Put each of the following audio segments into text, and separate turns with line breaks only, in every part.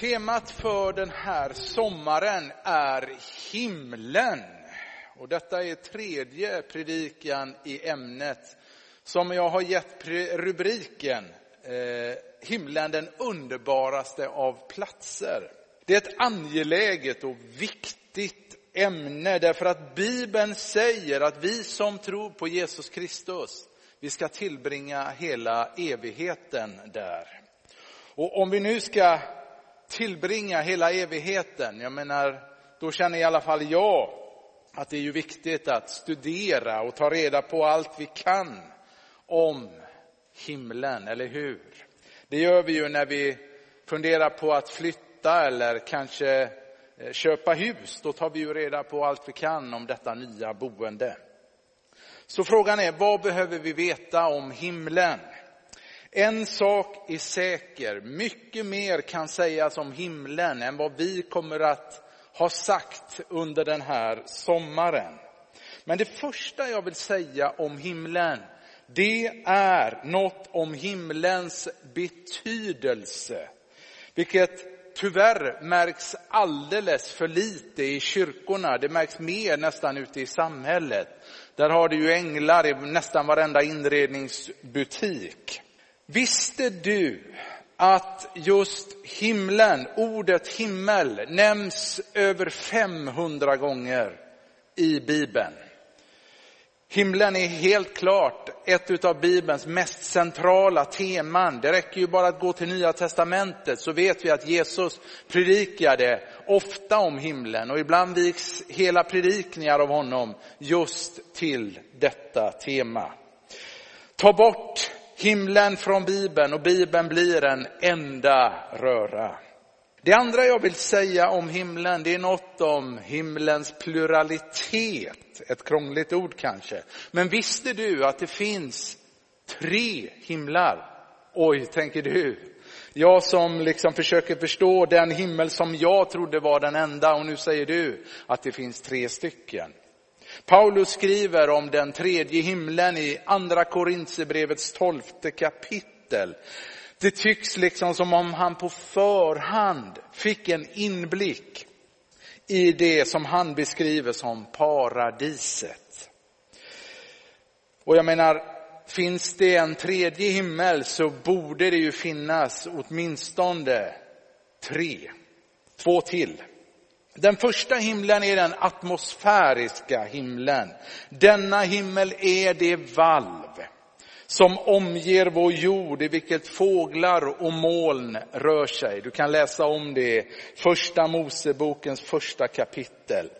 Temat för den här sommaren är himlen. Och detta är tredje predikan i ämnet som jag har gett rubriken eh, Himlen den underbaraste av platser. Det är ett angeläget och viktigt ämne därför att Bibeln säger att vi som tror på Jesus Kristus, vi ska tillbringa hela evigheten där. Och om vi nu ska tillbringa hela evigheten, jag menar, då känner i alla fall jag att det är ju viktigt att studera och ta reda på allt vi kan om himlen, eller hur? Det gör vi ju när vi funderar på att flytta eller kanske eh, köpa hus. Då tar vi ju reda på allt vi kan om detta nya boende. Så frågan är, vad behöver vi veta om himlen? En sak är säker, mycket mer kan sägas om himlen än vad vi kommer att ha sagt under den här sommaren. Men det första jag vill säga om himlen, det är något om himlens betydelse. Vilket tyvärr märks alldeles för lite i kyrkorna. Det märks mer nästan ute i samhället. Där har du ju änglar i nästan varenda inredningsbutik. Visste du att just himlen, ordet himmel, nämns över 500 gånger i Bibeln? Himlen är helt klart ett av Bibelns mest centrala teman. Det räcker ju bara att gå till Nya Testamentet så vet vi att Jesus predikade ofta om himlen och ibland viks hela predikningar av honom just till detta tema. Ta bort himlen från Bibeln och Bibeln blir en enda röra. Det andra jag vill säga om himlen, det är något om himlens pluralitet. Ett krångligt ord kanske. Men visste du att det finns tre himlar? Oj, tänker du. Jag som liksom försöker förstå den himmel som jag trodde var den enda och nu säger du att det finns tre stycken. Paulus skriver om den tredje himlen i andra Korintierbrevets tolfte kapitel. Det tycks liksom som om han på förhand fick en inblick i det som han beskriver som paradiset. Och jag menar, finns det en tredje himmel så borde det ju finnas åtminstone tre, två till. Den första himlen är den atmosfäriska himlen. Denna himmel är det valv som omger vår jord i vilket fåglar och moln rör sig. Du kan läsa om det i första Mosebokens första kapitel.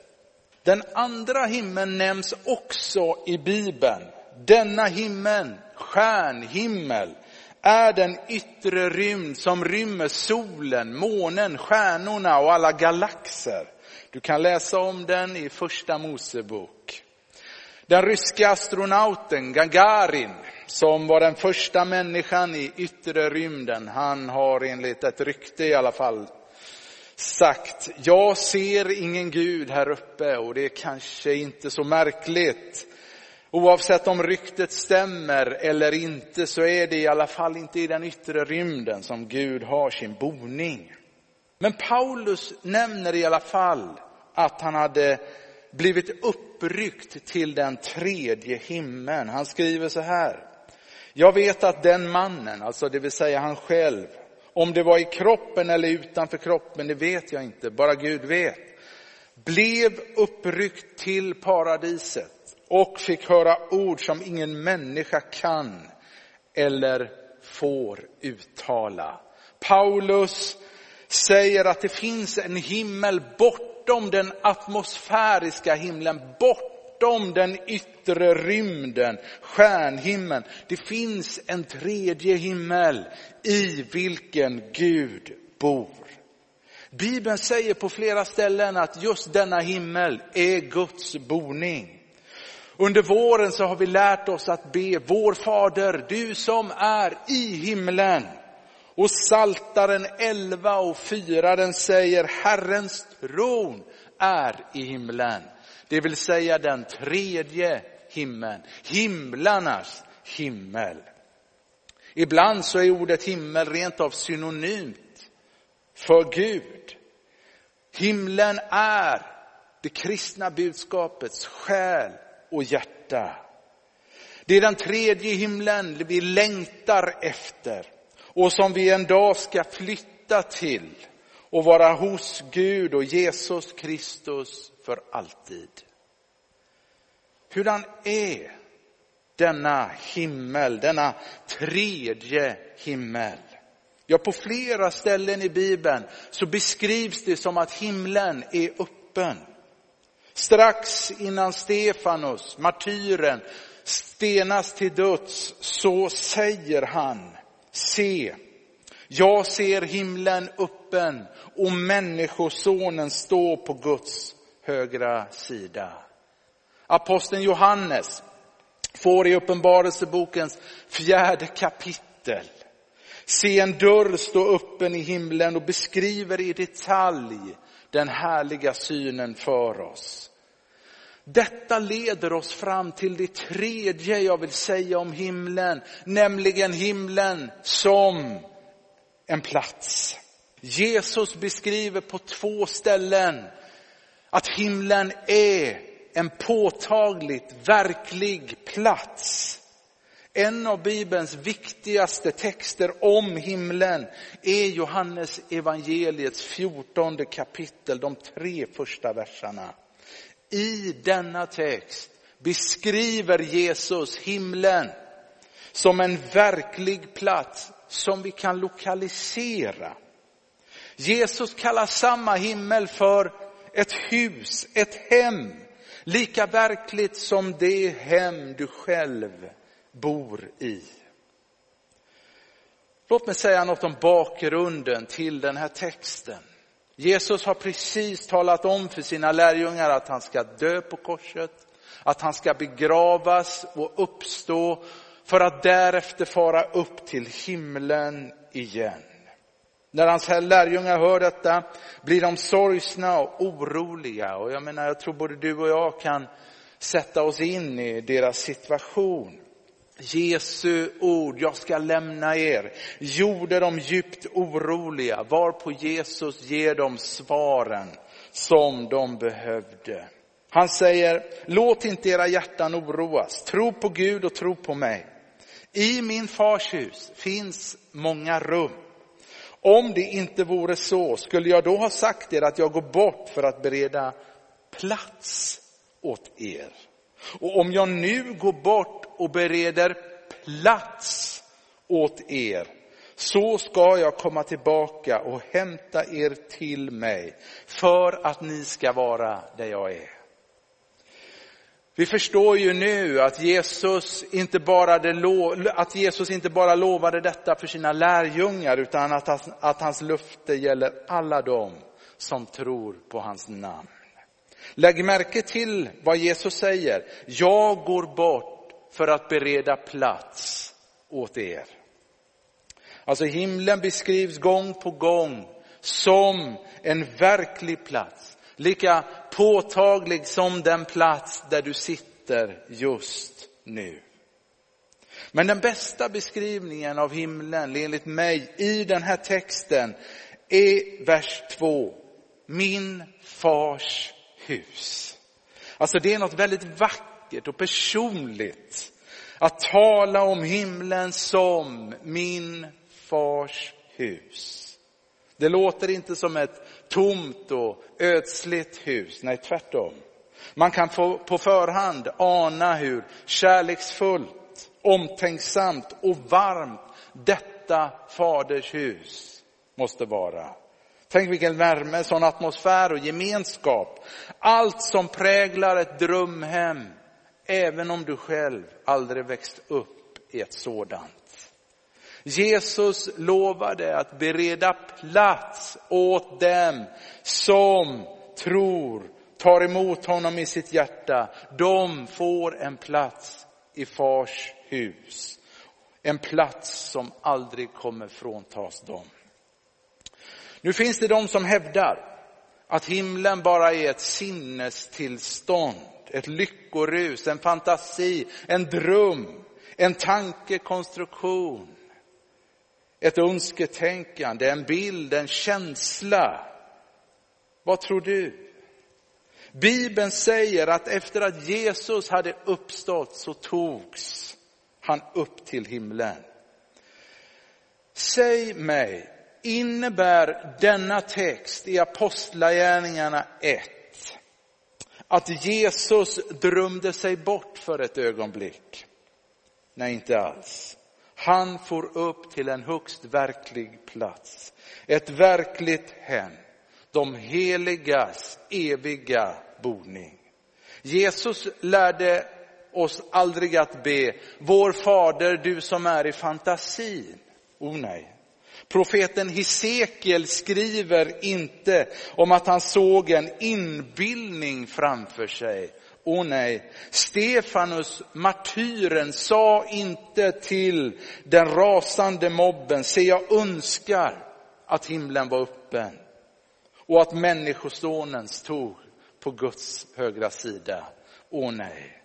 Den andra himlen nämns också i Bibeln. Denna himmel, stjärnhimmel, är den yttre rymd som rymmer solen, månen, stjärnorna och alla galaxer. Du kan läsa om den i första Mosebok. Den ryska astronauten Gagarin, som var den första människan i yttre rymden, han har enligt ett rykte i alla fall sagt, jag ser ingen Gud här uppe och det är kanske inte så märkligt. Oavsett om ryktet stämmer eller inte så är det i alla fall inte i den yttre rymden som Gud har sin boning. Men Paulus nämner i alla fall att han hade blivit uppryckt till den tredje himlen. Han skriver så här. Jag vet att den mannen, alltså det vill säga han själv, om det var i kroppen eller utanför kroppen, det vet jag inte, bara Gud vet, blev uppryckt till paradiset och fick höra ord som ingen människa kan eller får uttala. Paulus säger att det finns en himmel bortom den atmosfäriska himlen, bortom den yttre rymden, stjärnhimlen. Det finns en tredje himmel i vilken Gud bor. Bibeln säger på flera ställen att just denna himmel är Guds boning. Under våren så har vi lärt oss att be, vår Fader, du som är i himlen. Och Saltaren 11 och 4 den säger Herrens tron är i himlen. Det vill säga den tredje himlen, himlarnas himmel. Ibland så är ordet himmel rent av synonymt för Gud. Himlen är det kristna budskapets själ och hjärta. Det är den tredje himlen vi längtar efter och som vi en dag ska flytta till och vara hos Gud och Jesus Kristus för alltid. Hurdan är denna himmel, denna tredje himmel? Ja, på flera ställen i Bibeln så beskrivs det som att himlen är öppen. Strax innan Stefanus, martyren, stenas till döds så säger han, se, jag ser himlen öppen och människosonen står på Guds högra sida. Aposteln Johannes får i Uppenbarelsebokens fjärde kapitel se en dörr stå öppen i himlen och beskriver i detalj den härliga synen för oss. Detta leder oss fram till det tredje jag vill säga om himlen, nämligen himlen som en plats. Jesus beskriver på två ställen att himlen är en påtagligt verklig plats. En av Bibelns viktigaste texter om himlen är Johannes evangeliets fjortonde kapitel, de tre första verserna. I denna text beskriver Jesus himlen som en verklig plats som vi kan lokalisera. Jesus kallar samma himmel för ett hus, ett hem, lika verkligt som det hem du själv bor i. Låt mig säga något om bakgrunden till den här texten. Jesus har precis talat om för sina lärjungar att han ska dö på korset, att han ska begravas och uppstå för att därefter fara upp till himlen igen. När hans lärjungar hör detta blir de sorgsna och oroliga. Och jag menar, jag tror både du och jag kan sätta oss in i deras situation. Jesu ord, jag ska lämna er, gjorde dem djupt oroliga, varpå Jesus ger dem svaren som de behövde. Han säger, låt inte era hjärtan oroas, tro på Gud och tro på mig. I min fars hus finns många rum. Om det inte vore så, skulle jag då ha sagt er att jag går bort för att bereda plats åt er? Och om jag nu går bort och bereder plats åt er, så ska jag komma tillbaka och hämta er till mig för att ni ska vara där jag är. Vi förstår ju nu att Jesus inte bara, att Jesus inte bara lovade detta för sina lärjungar utan att, hans, att hans löfte gäller alla dem som tror på hans namn. Lägg märke till vad Jesus säger. Jag går bort för att bereda plats åt er. Alltså himlen beskrivs gång på gång som en verklig plats. Lika påtaglig som den plats där du sitter just nu. Men den bästa beskrivningen av himlen enligt mig i den här texten är vers 2. Min fars hus. Alltså det är något väldigt vackert och personligt att tala om himlen som min fars hus. Det låter inte som ett tomt och ödsligt hus, nej tvärtom. Man kan få på förhand ana hur kärleksfullt, omtänksamt och varmt detta faders hus måste vara. Tänk vilken värme, sån atmosfär och gemenskap. Allt som präglar ett drömhem, även om du själv aldrig växt upp i ett sådant. Jesus lovade att bereda plats åt dem som tror, tar emot honom i sitt hjärta. De får en plats i fars hus. En plats som aldrig kommer fråntas dem. Nu finns det de som hävdar att himlen bara är ett sinnestillstånd, ett lyckorus, en fantasi, en dröm, en tankekonstruktion. ett önsketänkande, en bild, en känsla? Vad tror du? Bibeln säger att efter att Jesus hade uppstått så togs han upp till himlen. Säg mig, innebär denna text i Apostlagärningarna 1 att Jesus drömde sig bort för ett ögonblick? Nej, inte alls. Han for upp till en högst verklig plats. Ett verkligt hem. De heligas eviga boning. Jesus lärde oss aldrig att be, vår fader du som är i fantasin. Oh nej. Profeten Hesekiel skriver inte om att han såg en inbildning framför sig. Åh oh nej, Stefanus, martyren, sa inte till den rasande mobben, se jag önskar att himlen var öppen och att människosonen stod på Guds högra sida. Åh oh nej.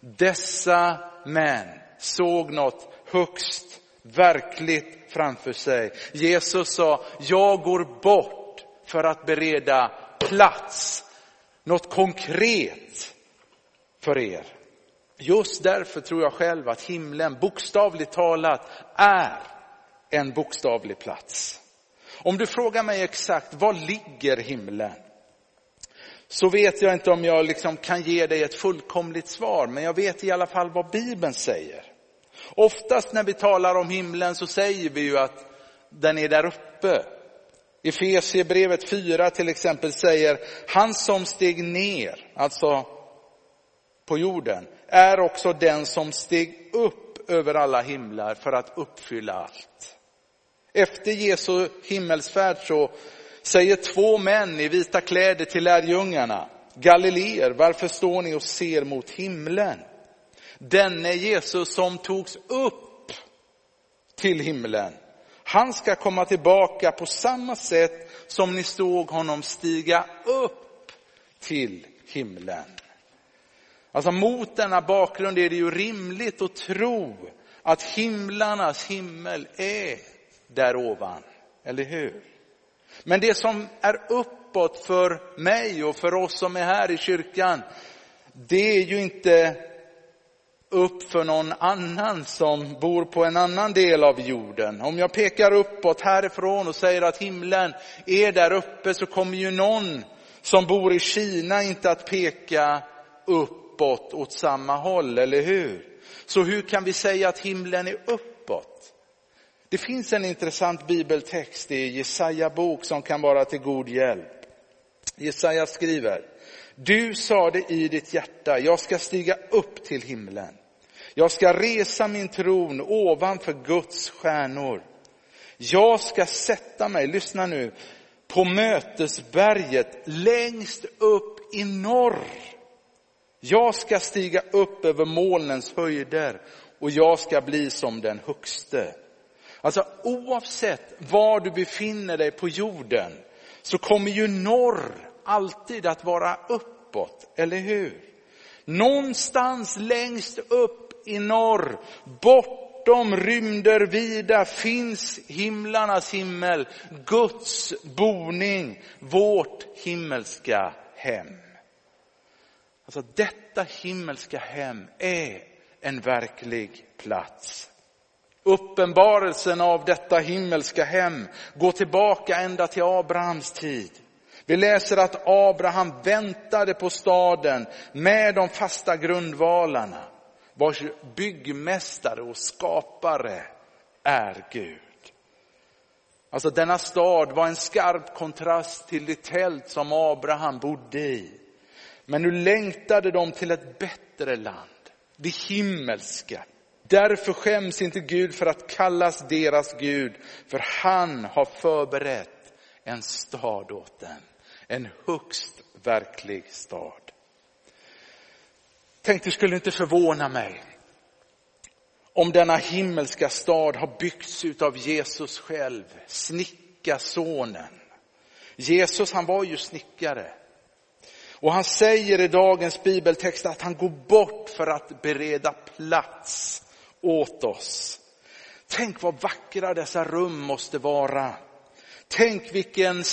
Dessa män såg något högst verkligt framför sig. Jesus sa, jag går bort för att bereda plats, något konkret för er. Just därför tror jag själv att himlen bokstavligt talat är en bokstavlig plats. Om du frågar mig exakt, var ligger himlen? Så vet jag inte om jag liksom kan ge dig ett fullkomligt svar, men jag vet i alla fall vad Bibeln säger. Oftast när vi talar om himlen så säger vi ju att den är där uppe. I Efesierbrevet 4 till exempel säger, han som steg ner, alltså på jorden, är också den som steg upp över alla himlar för att uppfylla allt. Efter Jesu himmelsfärd så säger två män i vita kläder till lärjungarna, Galileer, varför står ni och ser mot himlen? Denne Jesus som togs upp till himlen, han ska komma tillbaka på samma sätt som ni såg honom stiga upp till himlen. Alltså mot denna bakgrund är det ju rimligt att tro att himlarnas himmel är där ovan, eller hur? Men det som är uppåt för mig och för oss som är här i kyrkan, det är ju inte upp för någon annan som bor på en annan del av jorden. Om jag pekar uppåt härifrån och säger att himlen är där uppe så kommer ju någon som bor i Kina inte att peka uppåt åt samma håll, eller hur? Så hur kan vi säga att himlen är uppåt? Det finns en intressant bibeltext i Jesaja bok som kan vara till god hjälp. Jesaja skriver, du sade i ditt hjärta, jag ska stiga upp till himlen. Jag ska resa min tron ovanför Guds stjärnor. Jag ska sätta mig, lyssna nu, på mötesberget längst upp i norr. Jag ska stiga upp över molnens höjder och jag ska bli som den högste. Alltså oavsett var du befinner dig på jorden så kommer ju norr alltid att vara uppåt, eller hur? Någonstans längst upp i norr, bortom rymder vida finns himlarnas himmel, Guds boning, vårt himmelska hem. Alltså detta himmelska hem är en verklig plats. Uppenbarelsen av detta himmelska hem går tillbaka ända till Abrahams tid. Vi läser att Abraham väntade på staden med de fasta grundvalarna, vars byggmästare och skapare är Gud. Alltså denna stad var en skarp kontrast till det tält som Abraham bodde i. Men nu längtade de till ett bättre land, det himmelska, Därför skäms inte Gud för att kallas deras Gud, för han har förberett en stad åt dem. En högst verklig stad. Tänk, det skulle inte förvåna mig om denna himmelska stad har byggts av Jesus själv, snickarsonen. Jesus han var ju snickare. Och han säger i dagens bibeltext att han går bort för att bereda plats åt oss. Tänk vad vackra dessa rum måste vara. Tänk vilken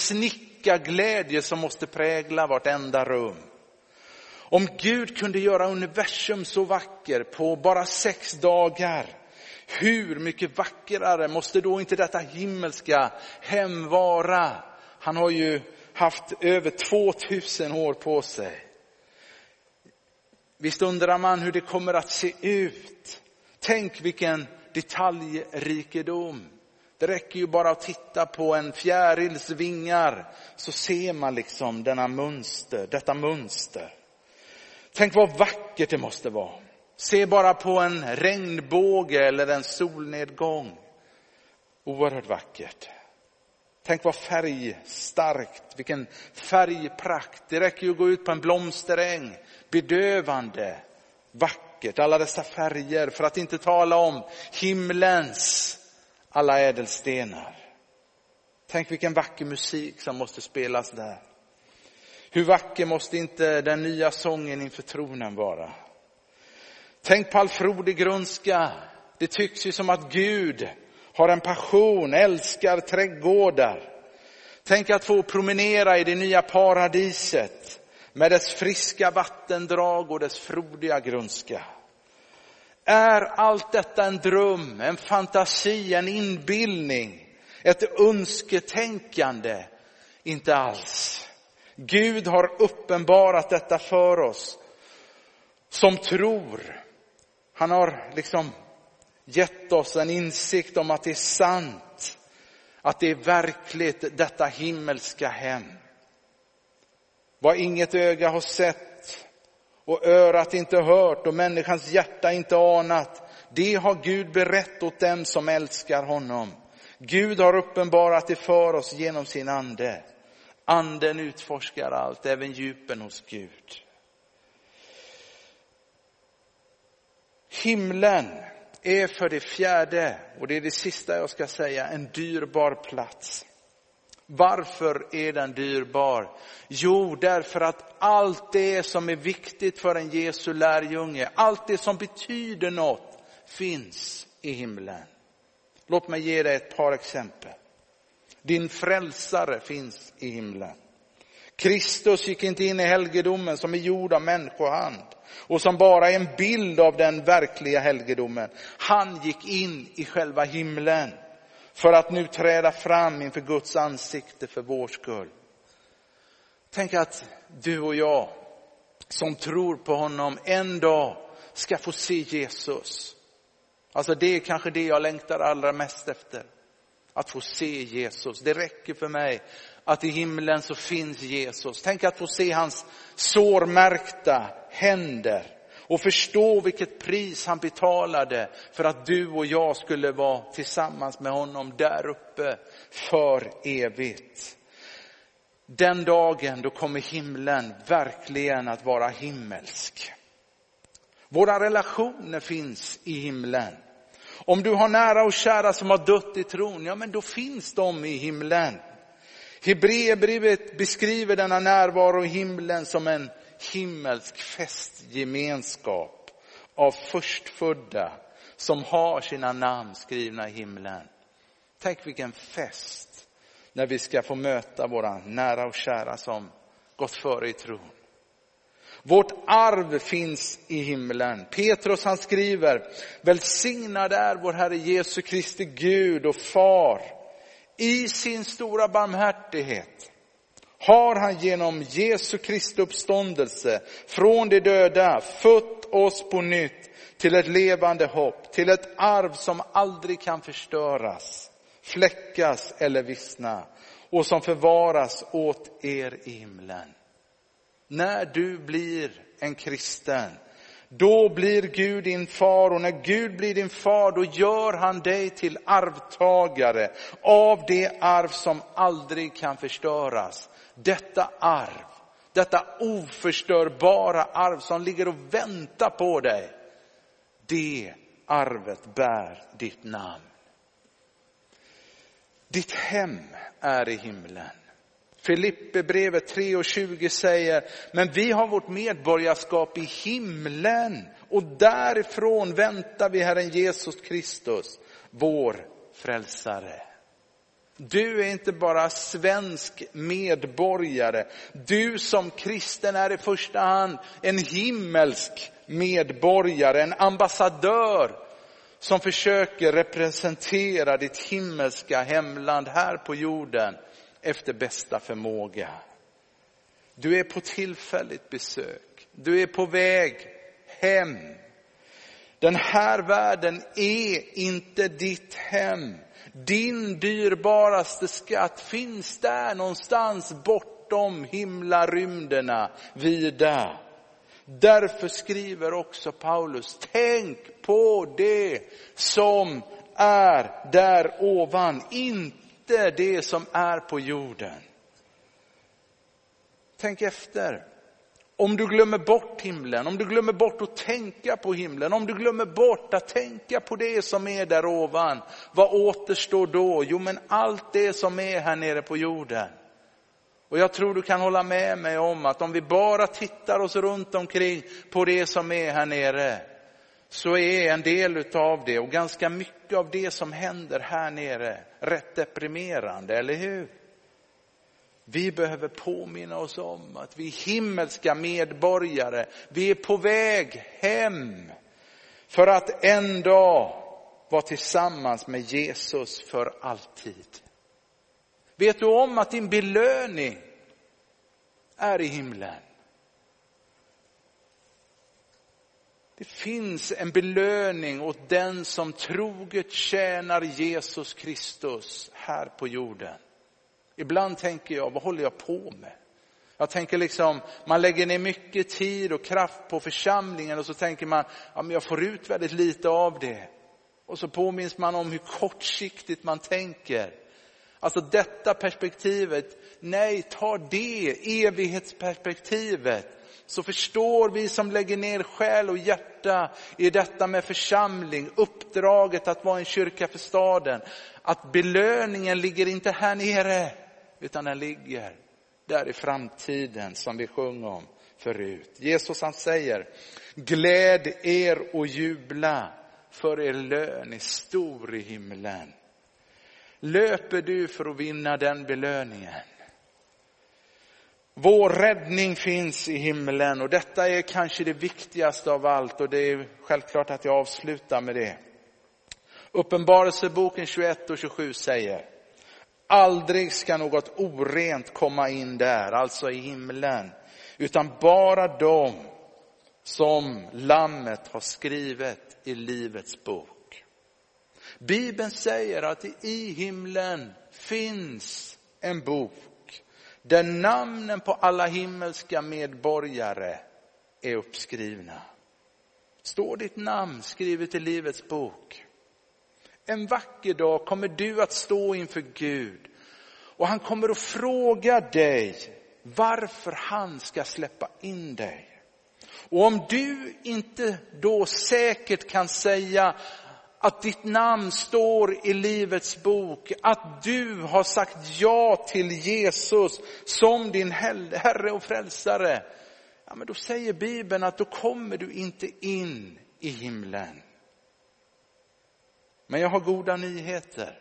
glädje som måste prägla vartenda rum. Om Gud kunde göra universum så vacker på bara sex dagar, hur mycket vackrare måste då inte detta himmelska hem vara? Han har ju haft över 2000 år på sig. Visst undrar man hur det kommer att se ut. Tänk vilken detaljrikedom. Det räcker ju bara att titta på en fjärils vingar så ser man liksom denna mönster, detta mönster. Tänk vad vackert det måste vara. Se bara på en regnbåge eller en solnedgång. Oerhört vackert. Tänk vad färgstarkt, vilken färgprakt. Det räcker ju att gå ut på en blomsteräng. Bedövande, vackert, alla dessa färger. För att inte tala om himlens alla ädelstenar. Tänk vilken vacker musik som måste spelas där. Hur vacker måste inte den nya sången inför tronen vara? Tänk på all frodig grönska. Det tycks ju som att Gud har en passion, älskar trädgårdar. Tänk att få promenera i det nya paradiset med dess friska vattendrag och dess frodiga grönska. Är allt detta en dröm, en fantasi, en inbildning, ett önsketänkande? Inte alls. Gud har uppenbarat detta för oss som tror. Han har liksom gett oss en insikt om att det är sant, att det är verkligt, detta himmelska hem. Vad inget öga har sett och örat inte hört och människans hjärta inte anat, det har Gud berett åt dem som älskar honom. Gud har uppenbarat det för oss genom sin ande. Anden utforskar allt, även djupen hos Gud. Himlen är för det fjärde, och det är det sista jag ska säga, en dyrbar plats. Varför är den dyrbar? Jo, därför att allt det som är viktigt för en Jesu lärjunge, allt det som betyder något, finns i himlen. Låt mig ge dig ett par exempel. Din frälsare finns i himlen. Kristus gick inte in i helgedomen som är gjord av människohand och som bara är en bild av den verkliga helgedomen. Han gick in i själva himlen för att nu träda fram inför Guds ansikte för vår skull. Tänk att du och jag som tror på honom en dag ska få se Jesus. Alltså det är kanske det jag längtar allra mest efter. Att få se Jesus. Det räcker för mig att i himlen så finns Jesus. Tänk att få se hans sårmärkta händer och förstå vilket pris han betalade för att du och jag skulle vara tillsammans med honom där uppe för evigt. Den dagen då kommer himlen verkligen att vara himmelsk. Våra relationer finns i himlen. Om du har nära och kära som har dött i tron, ja men då finns de i himlen. Hebreerbrevet beskriver denna närvaro i himlen som en himmelsk festgemenskap av förstfödda som har sina namn skrivna i himlen. Tänk vilken fest när vi ska få möta våra nära och kära som gått före i tron. Vårt arv finns i himlen. Petrus han skriver, välsignad är vår Herre Jesu Kristi Gud och Far i sin stora barmhärtighet har han genom Jesu Kristi uppståndelse från de döda fött oss på nytt till ett levande hopp, till ett arv som aldrig kan förstöras, fläckas eller vissna och som förvaras åt er i himlen. När du blir en kristen, då blir Gud din far och när Gud blir din far då gör han dig till arvtagare av det arv som aldrig kan förstöras. Detta arv, detta oförstörbara arv som ligger och väntar på dig. Det arvet bär ditt namn. Ditt hem är i himlen. Filipperbrevet 3 och 20 säger, men vi har vårt medborgarskap i himlen och därifrån väntar vi Herren Jesus Kristus. vår frälsare. Du är inte bara svensk medborgare. Du som kristen är i första hand en himmelsk medborgare, en ambassadör som försöker representera ditt himmelska hemland här på jorden efter bästa förmåga. Du är på tillfälligt besök. Du är på väg hem. Den här världen är inte ditt hem. Din dyrbaraste skatt finns där någonstans bortom himlarymderna vida. Därför skriver också Paulus, tänk på det som är där ovan, inte det som är på jorden. Tänk efter. Om du glömmer bort himlen, om du glömmer bort att tänka på himlen, om du glömmer bort att tänka på det som är där ovan, vad återstår då? Jo, men allt det som är här nere på jorden. Och jag tror du kan hålla med mig om att om vi bara tittar oss runt omkring på det som är här nere, så är en del utav det och ganska mycket av det som händer här nere rätt deprimerande, eller hur? Vi behöver påminna oss om att vi är himmelska medborgare. Vi är på väg hem för att en dag vara tillsammans med Jesus för alltid. Vet du om att din belöning är i himlen? Det finns en belöning åt den som troget tjänar Jesus Kristus här på jorden. Ibland tänker jag, vad håller jag på med? Jag tänker liksom, man lägger ner mycket tid och kraft på församlingen och så tänker man, ja men jag får ut väldigt lite av det. Och så påminns man om hur kortsiktigt man tänker. Alltså detta perspektivet, nej ta det evighetsperspektivet. Så förstår vi som lägger ner själ och hjärta i detta med församling, uppdraget att vara en kyrka för staden, att belöningen ligger inte här nere utan den ligger där i framtiden som vi sjöng om förut. Jesus han säger, gläd er och jubla för er lön är stor i himlen. Löper du för att vinna den belöningen? Vår räddning finns i himlen och detta är kanske det viktigaste av allt och det är självklart att jag avslutar med det. Uppenbarelseboken 21 och 27 säger, Aldrig ska något orent komma in där, alltså i himlen, utan bara de som lammet har skrivit i livets bok. Bibeln säger att i himlen finns en bok där namnen på alla himmelska medborgare är uppskrivna. Står ditt namn skrivet i livets bok? En vacker dag kommer du att stå inför Gud och han kommer att fråga dig varför han ska släppa in dig. Och om du inte då säkert kan säga att ditt namn står i livets bok, att du har sagt ja till Jesus som din Herre och Frälsare. Ja, men då säger Bibeln att då kommer du inte in i himlen. Men jag har goda nyheter.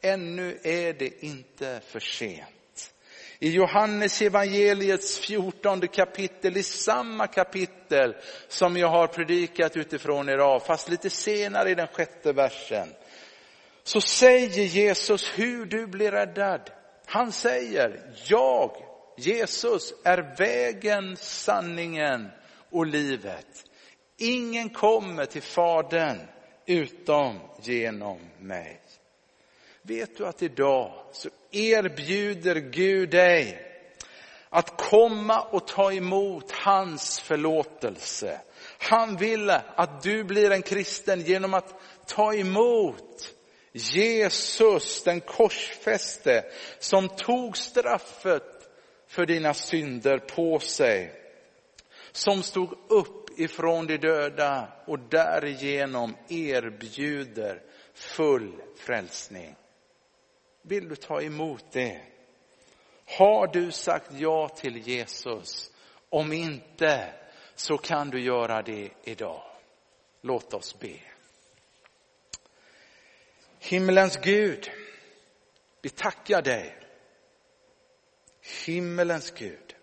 Ännu är det inte för sent. I Johannes evangeliets fjortonde kapitel, i samma kapitel som jag har predikat utifrån idag, fast lite senare i den sjätte versen, så säger Jesus hur du blir räddad. Han säger, jag, Jesus, är vägen, sanningen och livet. Ingen kommer till Fadern utom genom mig. Vet du att idag så erbjuder Gud dig att komma och ta emot hans förlåtelse. Han vill att du blir en kristen genom att ta emot Jesus, den korsfäste, som tog straffet för dina synder på sig. Som stod upp ifrån de döda och därigenom erbjuder full frälsning. Vill du ta emot det? Har du sagt ja till Jesus? Om inte så kan du göra det idag. Låt oss be. Himmelens Gud, vi tackar dig. Himmelens Gud,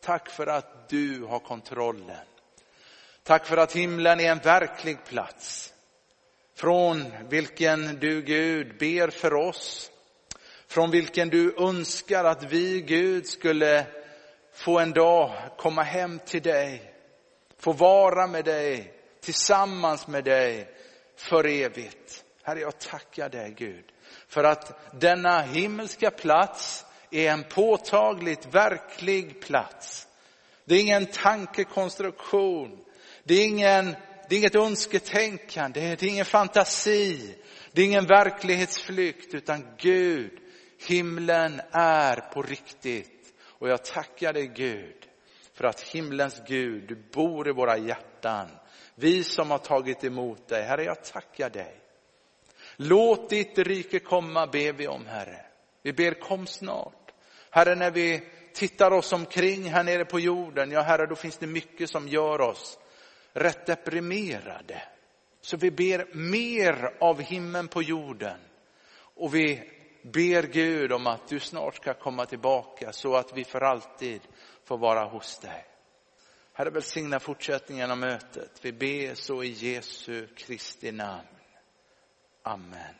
tack för att du har kontrollen. Tack för att himlen är en verklig plats. Från vilken du Gud ber för oss. Från vilken du önskar att vi Gud skulle få en dag komma hem till dig. Få vara med dig, tillsammans med dig för evigt. Herre, jag tackar dig Gud för att denna himmelska plats är en påtagligt verklig plats. Det är ingen tankekonstruktion. Det är, ingen, det är inget önsketänkande, det är ingen fantasi, det är ingen verklighetsflykt, utan Gud, himlen är på riktigt. Och jag tackar dig Gud för att himlens Gud, du bor i våra hjärtan. Vi som har tagit emot dig, Herre jag tackar dig. Låt ditt rike komma ber vi om Herre. Vi ber kom snart. Herre när vi tittar oss omkring här nere på jorden, ja Herre då finns det mycket som gör oss rätt deprimerade. Så vi ber mer av himlen på jorden. Och vi ber Gud om att du snart ska komma tillbaka så att vi för alltid får vara hos dig. Herre välsigna fortsättningen av mötet. Vi ber så i Jesu Kristi namn. Amen.